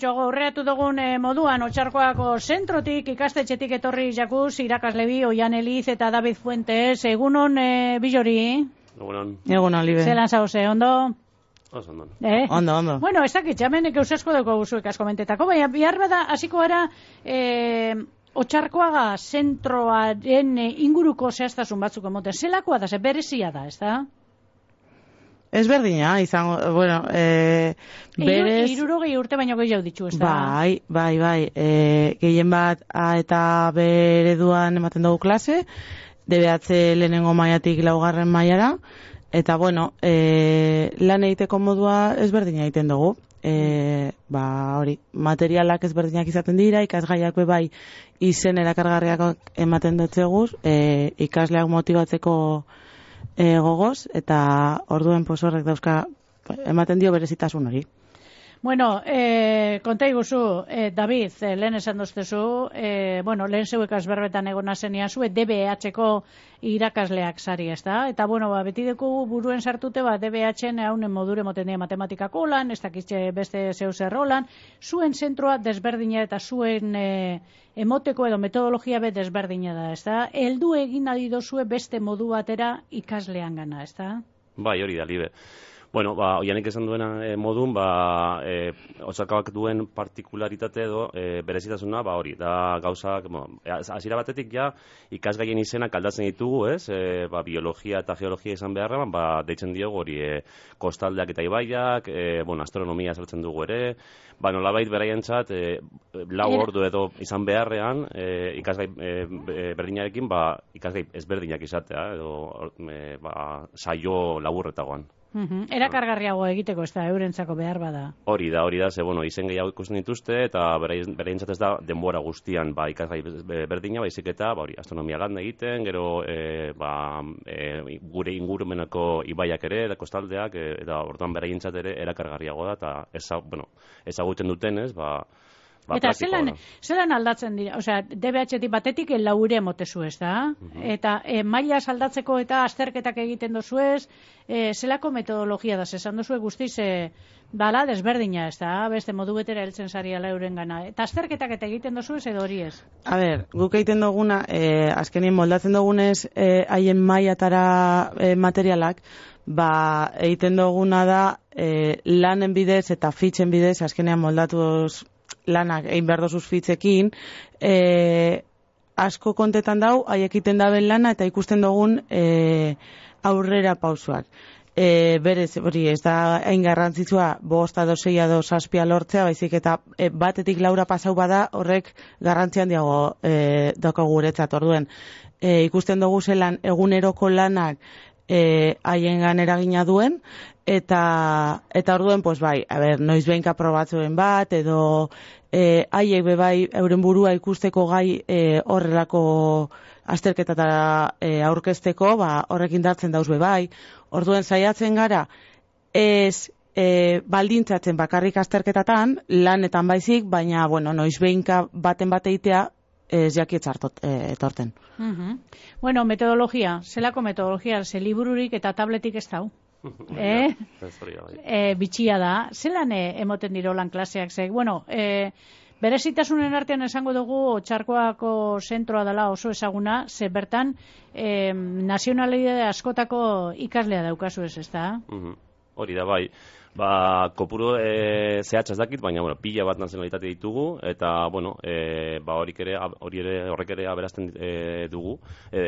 joago aurreatu dugun eh, moduan, otxarkoako zentrotik, ikastetxetik etorri jakuz, irakaslebi, Oian Eliz eta David Fuentes, egunon eh, bilori? Egunon. Egunon, libe. Zelan zauze, ondo? Oso ondo. Eh? Ondo, ondo. Bueno, ez dakit, jamenek eusasko dugu guzuek asko mentetako, baina bihar bada, hasiko gara, eh, otxarkoaga zentroaren inguruko zehaztasun batzuk emoten. Zelakoa da, ze berezia da, ez da? Ez berdina, izango, bueno, e, berez... Irurogei urte baino gehiago ditu, ez da? Bai, bai, bai. E, gehien bat A eta B ereduan ematen dugu klase, DBH lehenengo maiatik laugarren mailara, eta bueno, e, lan egiteko modua ezberdina egiten dugu. E, ba, hori, materialak ezberdinak izaten dira, ikasgaiak bai izen erakargarriak ematen dutzeguz, e, ikasleak motibatzeko e, gogoz, eta orduen posorrek dauzka ematen dio berezitasun hori. Bueno, eh, konta iguzu, eh, David, eh, lehen esan doztezu, eh, bueno, lehen zeuek azberbetan egona zenia zu, DBH-ko irakasleak sari, ez da? Eta, bueno, ba, beti deku buruen sartute, ba, DBH-en haunen modure moten dira matematikako lan, ez dakitxe beste zeu zerrolan, zuen zentroa desberdina eta zuen eh, emoteko edo metodologia be desberdina da, ez da? Eldu egin adido zue beste modu batera ikaslean gana, ez da? Bai, hori da, libe. Bueno, ba, oianik esan duena e, modun, ba, e, osakabak duen partikularitate edo e, berezitasuna, ba, hori, da gauzak, bueno, hasiera batetik ja, ikasgaien izenak aldatzen ditugu, ez, e, ba, biologia eta geologia izan beharra, ba, deitzen diogu hori, e, kostaldeak eta ibaiak, e, bueno, astronomia sartzen dugu ere, ba, nolabait beraientzat, e, lau ordu edo izan beharrean, e, ikasgai e, berdinarekin, ba, ikasgai ezberdinak izatea, edo, e, ba, saio laburretagoan. Uhum. Erakargarriago egiteko ez da, eurentzako behar bada. Hori da, hori da, ze, bueno, izen gehiago ikusten dituzte, eta bereintzat ez da denbora guztian, ba, ikasgai berdina, baizik eta, ba, hori, astronomia lan egiten, gero, e, ba, e, gure ingurumenako ibaiak ere, eta kostaldeak, e, eta orduan bereintzat ere erakargarriago da, eta eza, bueno, ezagutzen dutenez, ba, Ba, eta zelan, zelan aldatzen dira, osea, DBH-tik batetik laure motezu ez da? Mhm. Eta e, maila aldatzeko eta azterketak egiten dozu ez, e, zelako metodologia da, esan dozu guztiz, e, bala desberdina ez da, beste modu betera heltzen sari euren gana. Eta azterketak eta egiten dozu ez edo hori ez? A ber, guk egiten duguna, e, azkenien moldatzen dugunez, e, haien maiatara e, materialak, ba, egiten duguna da, e, lanen bidez eta fitxen bidez, azkenean moldatuz lanak egin behar dozuz fitzekin, e, asko kontetan dau, haiek egiten daben lana eta ikusten dugun e, aurrera pausuak. E, berez, hori, ez da hain garrantzitsua bosta dozeia do saspia lortzea, baizik eta e, batetik laura pasau bada horrek garrantzian diago e, doko guretzat orduen. E, ikusten dugu zelan eguneroko lanak e, haien eragina duen, eta eta orduen pues bai, a ber, noiz probatzuen bat edo eh haiek be bai euren burua ikusteko gai e, horrelako azterketatara e, aurkezteko, ba horrekin dartzen dauz be bai. Orduen saiatzen gara ez e, baldintzatzen bakarrik azterketatan, lanetan baizik, baina bueno, noiz behinka baten bateitea ez jaki etzartot e, etorten. Uh Bueno, metodologia, zelako metodologia, ze libururik eta tabletik ez dau? eh? e, bitxia da. Zelan e, emoten diro lan klaseak ze? Bueno, e, berezitasunen artean esango dugu txarkoako zentroa dela oso ezaguna, ze bertan e, nazionalidade askotako ikaslea daukazu ez, ez da? Hori da, bai. Ba, kopuru e, zehatz dakit, baina bueno, pila bat nazionalitate ditugu eta bueno, e, ba horik ere hori ere horrek ere aberazten e, dugu, e,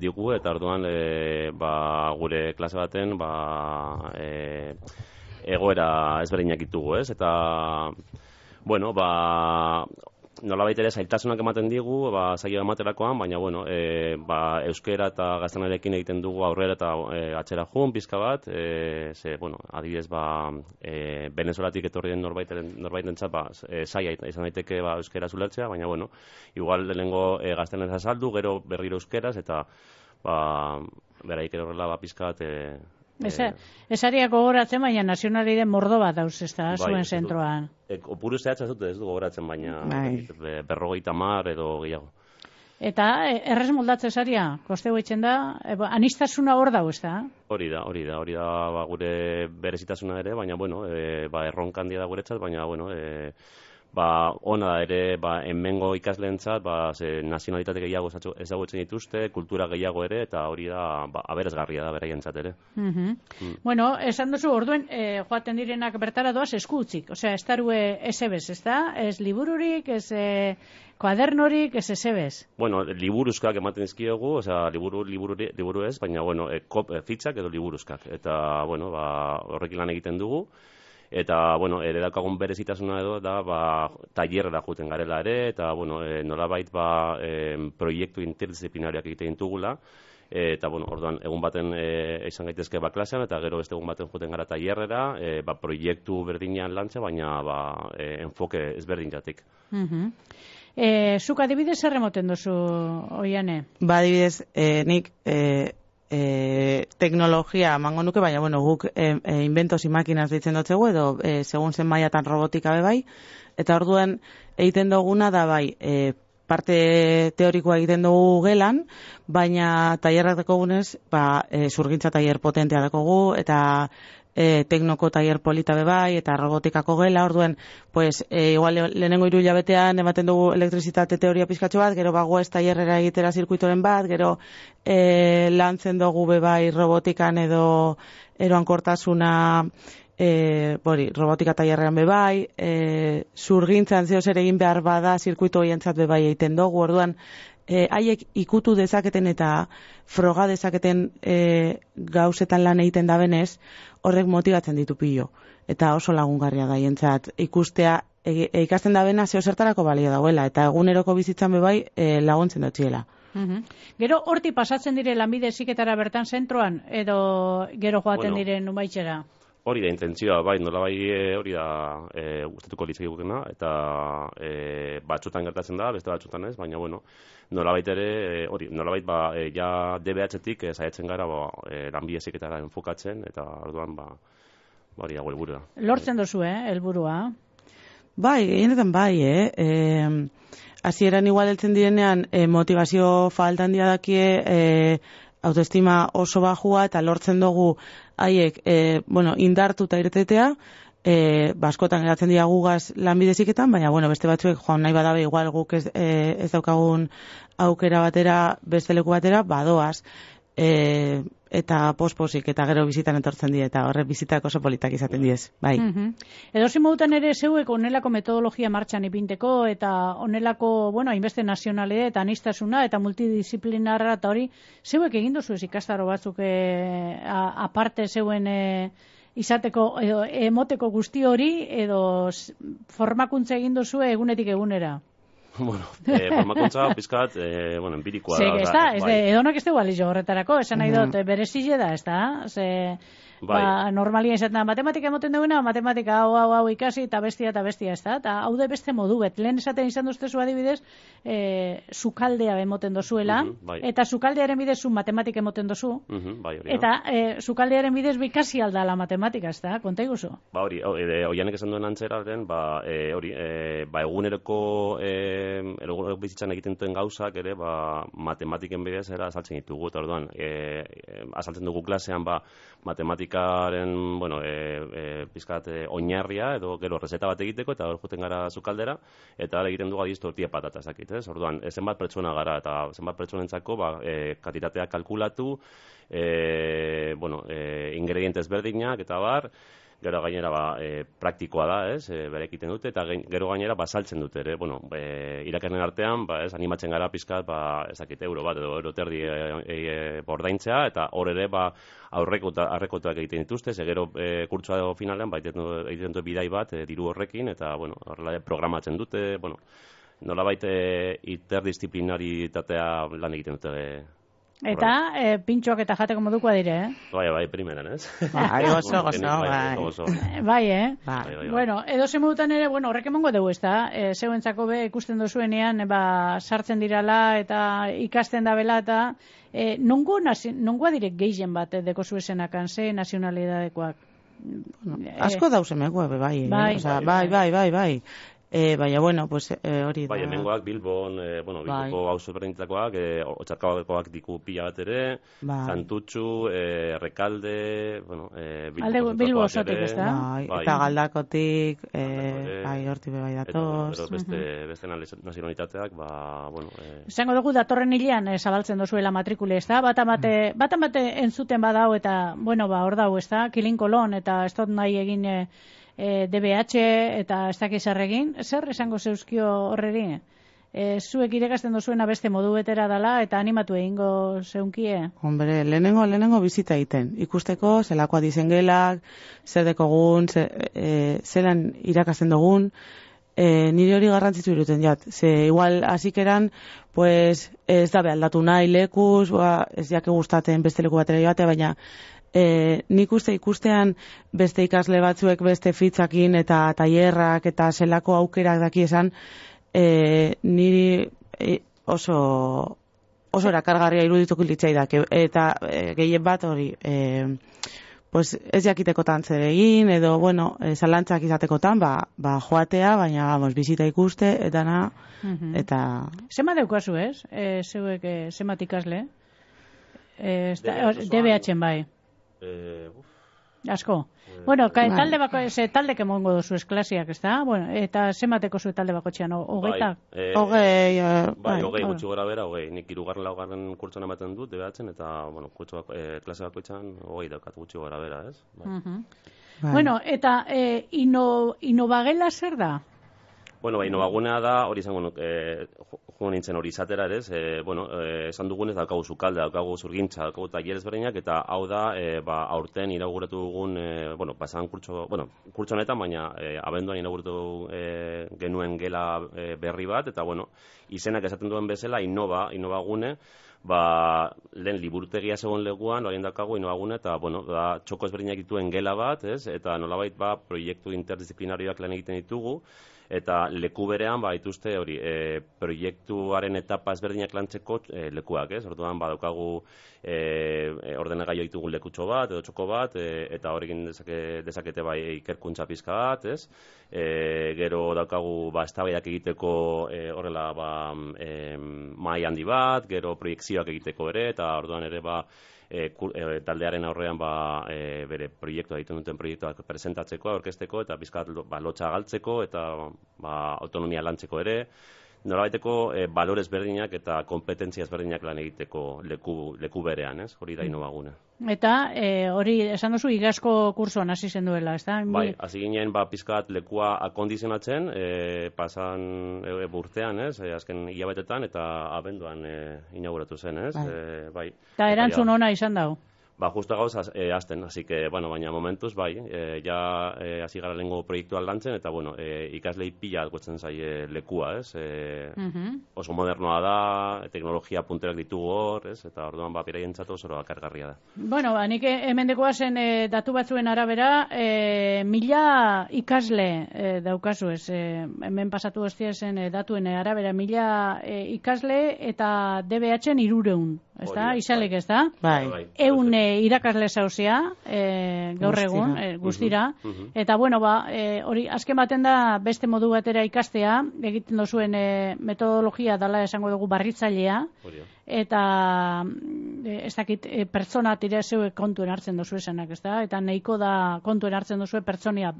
digu eta orduan e, ba, gure klase baten ba, e, egoera ezberdinak ditugu, ez? Eta bueno, ba nolabait ere zailtasunak ematen digu, ba, zaila ematerakoan, baina, bueno, e, ba, euskera eta gaztanarekin egiten dugu aurrera eta e, atxera jun, pizka bat, e, ze, bueno, adibidez, ba, e, venezuelatik etorri den norbait, norbait entzat, ba, e, zaila izan daiteke ba, euskera zulertzea, baina, bueno, igual lehenengo e, gaztenez azaldu, gero berriro euskeraz, eta, ba, beraik horrela, ba, pizka bat, e, Esa, esariak gogoratzen, baina nazionalide mordo bat dauz, ez da, bai, zuen zentroan. E, opuru zehatza zute ez du gogoratzen, baina bai. berrogeita mar edo gehiago. Eta e, errez moldatze zaria, koste guitzen da, e, anistasuna hor dago, ez da? Hori da, hori da, hori da ba, gure berezitasuna ere, baina, bueno, e, ba, erronka handia da guretzat, baina, bueno, e, ba, ona ere, ba, enmengo ikasleentzat, ba, ze nazionalitate gehiago ezagutzen dituzte, kultura gehiago ere, eta hori da, ba, aberasgarria da beraientzat ere. Mhm. Bueno, esan duzu, orduen, e, joaten direnak bertara doaz eskutzik. Osea, ez darue esebez, ez da? Ez libururik, ez e, kuadernorik, ez esebez. Bueno, liburuzkak ematen dizkiegu, osea, liburu, liburu, liburu ez, baina, bueno, e, kop, e, fitzak edo liburuzkak. Eta, bueno, ba, horrekin lan egiten dugu. Eta, bueno, ere daukagun berezitasuna edo da, ba, tailerra juten garela ere, eta, bueno, e, nolabait, ba, e, proiektu interdisciplinariak egiten ditugula, eta, bueno, orduan, egun baten e, izan gaitezke ba klasean, eta gero beste egun baten juten gara tailerrera, e, ba, proiektu berdinean lantza, baina, ba, e, enfoke ezberdinatik. Mhm. E, zuk adibidez zer emoten duzu, oiane? Ba, adibidez, e, nik e, e, teknologia emango nuke, baina bueno, guk e, e, inventos y máquinas deitzen dotzegu, edo e, segun zen mailatan robotika be bai, eta orduan egiten duguna da bai, e, parte teorikoa egiten dugu gelan, baina tailerrak dekogunez, ba, e, zurgintza tailer potentea dekogu, eta e, teknoko tailer polita be bai, eta robotikako gela, orduen, pues, e, igual le- lehenengo hiru hilabetean ematen dugu elektrizitate teoria pizkatxo bat, gero bagoa ez tailerrera egitera zirkuitoren bat, gero e, lantzen dugu be bai robotikan edo eroankortasuna e, bori, robotika tailerrean be bai, e, zurgintzan zeo zer egin behar bada zirkuito hoientzat be bai egiten dugu, orduan e, haiek ikutu dezaketen eta froga dezaketen e, gauzetan lan egiten da benez, horrek motibatzen ditu pilo. Eta oso lagungarria da hientzat ikustea e, e, ikasten da bena zeo zertarako balio dauela, eta eguneroko bizitzan be bai e, laguntzen dutziela. Mhm. Gero horti pasatzen dire lanbide ziketara bertan zentroan, edo gero joaten Bueno. diren numaitxera? Hori da intentzioa, bai, nolabai e, hori da e, gustatuko litzaigukena eta e, batzutan gertatzen da, beste batzutan ez, baina bueno, nolabait ere, e, hori, nolabait ba, e, ja DBH-tik e, saiatzen gara ba, e, lanbide heziketara enfokatzen eta orduan ba, ba hori da gure helburua. Lortzen duzu, eh, helburua. Bai, gehienetan bai, eh? E, hasieran igual heltzen direnean e, motivazio falta handia dakie, e, autoestima oso bajua eta lortzen dugu haiek, e, bueno, indartu eta irtetea, e, baskotan geratzen dira gugaz lanbideziketan, baina bueno, beste batzuek joan nahi badabe igual guk ez, e, ez daukagun aukera batera, beste leku batera, badoaz. E, eta posposik eta gero bizitan etortzen die eta horre bizitak oso politak izaten diez, bai. Mhm. Edo modutan ere zeuek onelako metodologia martxan ipinteko eta onelako, bueno, hainbeste nazionale eta anistasuna eta multidisciplinarra eta hori, zeuek egin duzu ikastaro batzuk e, aparte zeuen e, izateko edo emoteko guzti hori edo formakuntza egin duzu egunetik egunera. bueno, e, formakuntza pizkat, e, bueno, empirikoa Ze, da. ez osea, da, ez bai. edonak ez du balizio horretarako, esan nahi dut, berezile da, ez da? Ze, Bai. ba, normalia izaten da, matematika emoten duguna, matematika hau, hau, hau ikasi, eta bestia, eta bestia, ez da? Eta hau de beste modu, bet, lehen esaten izan duztezu adibidez, e, sukaldea emoten dozuela, Mhm, bai. eta sukaldearen bidez zu matematika emoten dozu, Mhm, bai, hori eta e, sukaldearen bidez bikasi aldala matematika, ez da? Konta iguzu. Ba hori, oianek esan duen antzeraren, ba, e, hori, e, ba, eguneroko, e, eguneroko bizitzan egiten duten gauzak ere, ba, matematiken bidez era azaltzen ditugu, eta orduan, e, azaltzen dugu klasean, ba, matematikaren, bueno, e, e, pizkat, e, oinarria, edo gero rezeta bat egiteko, eta hor juten gara zukaldera, eta hor egiten dugu adiz tortilla patata, ez dakit, ez? Orduan, zenbat pertsona gara, eta zenbat pertsonentzako, ba, e, kantitatea kalkulatu, e, bueno, e, ingredientes berdinak, eta bar, gero gainera ba, e, praktikoa da, ez, e, bere egiten dute, eta gero gainera basaltzen dute ere, bueno, e, irakasleen artean, ba, ez, animatzen gara pizkat, ba, ez dakit, euro bat, edo euro terdi e, e, e, bordaintzea, eta hor ere, ba, aurrekota, aurrekotuak egiten dituzte, ze gero e, kurtsoa edo finalean, ba, egiten du- egiten dute bidai bat, e, diru horrekin, eta, bueno, horrela programatzen dute, bueno, nolabait e, interdisciplinaritatea lan egiten dute e, Eta e, pintxoak eta jateko modukoa dire, eh? Bai, bai, primeran, ez? Bai, oso, oso, Bai, bai. oso, oso. Bai, eh? Bai. Bai, bai. Bueno, edo modutan ere, bueno, horrek emango dugu, ez da? E, zeuentzako be ikusten dozuenean, e, ba, sartzen dirala eta ikasten da bela eta e, nongo, nazi, nongoa direk gehien bat eh, deko zuesenakan, ze nazionalidadekoak? Bueno, asko dauze megu, bai, eh? Bai. Bai, bai, bai, bai. E, baina, bueno, pues, e, hori da. Bai, hemengoak Bilbon, e, bueno, Bai. Bilboko hau berdinetakoak, e, otxarkabakoak diku pila bat ere, Bai. Kantutxu, e, Rekalde, bueno, e, Alde- Bilboko Bilbo osotik, ere. ezta? Bai, Bai. eta galdakotik, e, bai, horti bai bueno, datoz. beste, beste nazionalitateak, ba, bueno, e, Esango dugu datorren hilean eh, zabaltzen dozuela matrikule, ez da? Bat amate, bat amate entzuten badau eta, bueno, ba, hor dau, ez da? Kilin kolon eta ez dut nahi egin eh, eh, DBH eta ez dakiz zer egin. Zer esango zeuzkio horreri? Eh, zuek irekasten dozuena beste modu betera dala eta animatu egingo zeunkie. Hombre, lehenengo, lehenengo bizita egiten. Ikusteko, zelakoa dizengelak, zer dekogun, ze, e, zelan irakasten dugun, e, nire hori garrantzitsu iruten jat. Ze igual hasikeran pues, ez da aldatu nahi lekuz, ba, ez jake gustaten beste leku batera joate, baina e, nik uste ikustean beste ikasle batzuek beste fitzakin eta tailerrak eta zelako aukerak daki esan, e, niri e, oso oso erakargarria irudituko litzaidak eta e, gehien bat hori e, pues ez jakitekotan zer egin edo bueno, e, zalantzak izatekotan ba, ba joatea, baina vamos, bizita ikuste eta na Mhm. eta Zema deukazu, ez? E, zeuek e, zemat ikasle? E. DBH-en bai. E, uf, Asko. Bueno, ka, Bai. talde bako, ze talde kemongo dozu esklasiak, ez da? Bueno, eta zemateko zu talde bako txean, hogeita? Bai, e, hogei, e, Bai, hogei bai. gutxi gora bera, hogei. Nik irugarren laugarren kurtson ematen dut, debeatzen, eta, bueno, kurtso bako, e, klase bakoitzan, hogei daukat gutxi gora bera, ez? Bai. Mhm. bai. Bueno, eta e, ino, inobagela zer da? Bueno, bai, nobagunea da, hori izango nuk, e, jo- jo nintzen hori izatera ere, e, bueno, e, esan dugunez daukagu sukalde, daukagu zurgintza, daukagu taller ezberdinak, eta hau da, e, ba, aurten inauguratu dugun, e, bueno, pasan kurtso, bueno, kurtso honetan, baina e, abenduan inauguratu e, genuen gela e, berri bat, eta, bueno, izenak esaten duen bezala, innova, innova gune, ba, lehen liburutegia zegoen leguan, horien daukagu inobagune, eta, bueno, da, txoko ezberdinak dituen gela bat, ez, eta nolabait, ba, proiektu interdisciplinarioak lan egiten ditugu, eta leku berean ba dituzte hori e, proiektuaren etapa ezberdinak lantzeko e, lekuak, ez? Orduan badaukagu e, e, ordenagailu ditugun lekutxo bat edo txoko bat e, eta horrekin dezake, dezakete bai ikerkuntza pizka bat, ez? E, gero daukagu ba eztabaidak egiteko e, horrela ba e, mai handi bat, gero proiekzioak egiteko ere eta orduan ere ba e, kur, e, taldearen aurrean ba, e, bere proiektua egiten duten proiektuak presentatzeko, aurkezteko eta bizkat ba, lotxa galtzeko eta ba, autonomia lantzeko ere norabaiteko e, balorez berdinak eta kompetentzia ezberdinak lan egiteko leku, leku berean, ez? Hori da inobagune. Eta e, hori, esan duzu, igazko kursoan hasi zen duela, ez da? Bai, hasi ginen ba pizkat lekua akondizionatzen, e, pasan e, urtean, ez? E, azken hilabetetan eta abenduan e, inauguratu zen, ez? Bai. E, bai. Eta erantzun ona izan dau. Ba, justo gauz e, azten, así que, bueno, baina momentuz, bai, e, ja e, hasi gara lengo proiektuan lantzen, eta, bueno, e, ikaslei pila gotzen zaie lekua, ez? E, Mhm. oso modernoa da, teknologia punterak ditugu hor, ez? Eta orduan, ba, beraientzat oso akargarria da. Bueno, ba, nik hemen dekoa zen e, datu batzuen arabera, e, mila ikasle e, daukazu ez, e, hemen pasatu hostia zen datuen arabera, mila ikasle eta DBH-en irureun, ez da? da, Isalek bai. ez da? bai. Eun e, irakasle zauzia, e, gaur Guztira. egun, e, guztira. Mhm. Eta, bueno, ba, e, hori, azken baten da beste modu batera ikastea, egiten dozuen e, metodologia dala esango dugu barritzailea, Hori da. eta mm, e, ez dakit e, pertsona tira zeuek kontuen hartzen dozu esanak, ez da? Eta nahiko da kontuen hartzen dozu pertsonia.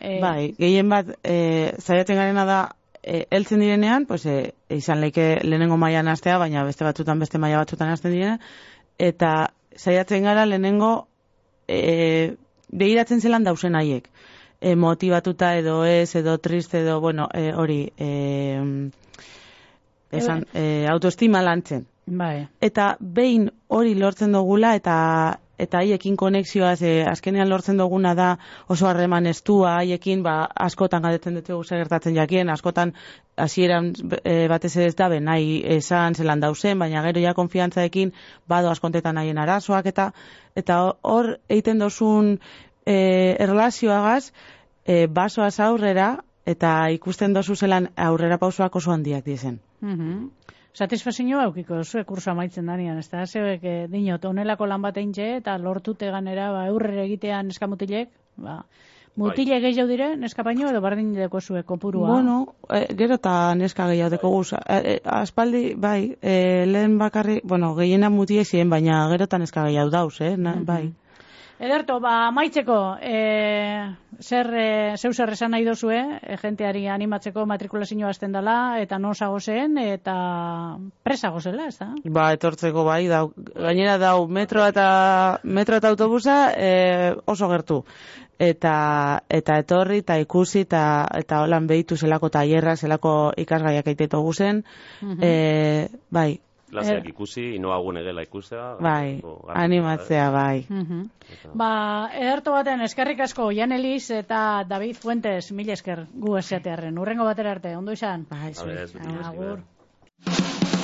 E, Bai, gehien bat, e, zaiatzen garena da, e, heltzen direnean, pues, e, izan leike lehenengo mailan hastea, baina beste batzutan beste maila batzutan hasten direna, eta saiatzen gara lehenengo e, behiratzen zelan dausen haiek. E, motibatuta edo ez, edo triste, edo, bueno, e, hori, e, esan, e, autoestima lantzen. Bai. Eta behin hori lortzen dugula eta eta haiekin konexioa ze azkenean lortzen duguna da oso harreman estua haiekin ba askotan galdetzen dute zer gertatzen jakien askotan hasieran e, batez ez da nahi esan zelan dausen baina gero ja konfiantzaekin bado askontetan haien arazoak eta eta hor egiten dozun e, erlazioagaz e, basoaz aurrera eta ikusten dozu zelan aurrera pausoak oso handiak dizen. Mhm. Satisfazioa aukiko zue kurso amaitzen danean, ez da? Zeuek e, dinot, onelako lan bat eintxe eta lortute ganera ba, eurrere egitean eskamutilek, ba, Mutile gehiago dire, neska baino, edo bardin deko zue kopurua. Bueno, e, gero eta neska gehiago deko guz. E, aspaldi, bai, e, lehen bakarri, bueno, gehiena mutie ziren, baina gero eta neska gehiago dauz, eh? Na, bai. Ederto, ba, maitzeko, e, zer, e, zeu zer esan nahi dozue, e, jenteari animatzeko matrikulazioa azten dela, eta non zago zen, eta presago zela, ez da? Ba, etortzeko bai, dau, gainera dau metro eta, metro eta autobusa e, oso gertu. Eta, eta etorri, eta ikusi, eta, eta holan behitu zelako tailerra, zelako ikasgaiak aiteto guzen. e, bai, Klaseak ikusi, inoagune dela ikustea. bai, animatzea, bai. Mhm. Ba, ederto baten eskerrik asko Jan Elis eta David Fuentes mil esker gu esatearren. Urrengo batera arte, ondo izan? Bai, eh? Zuri. ez, beti Agur.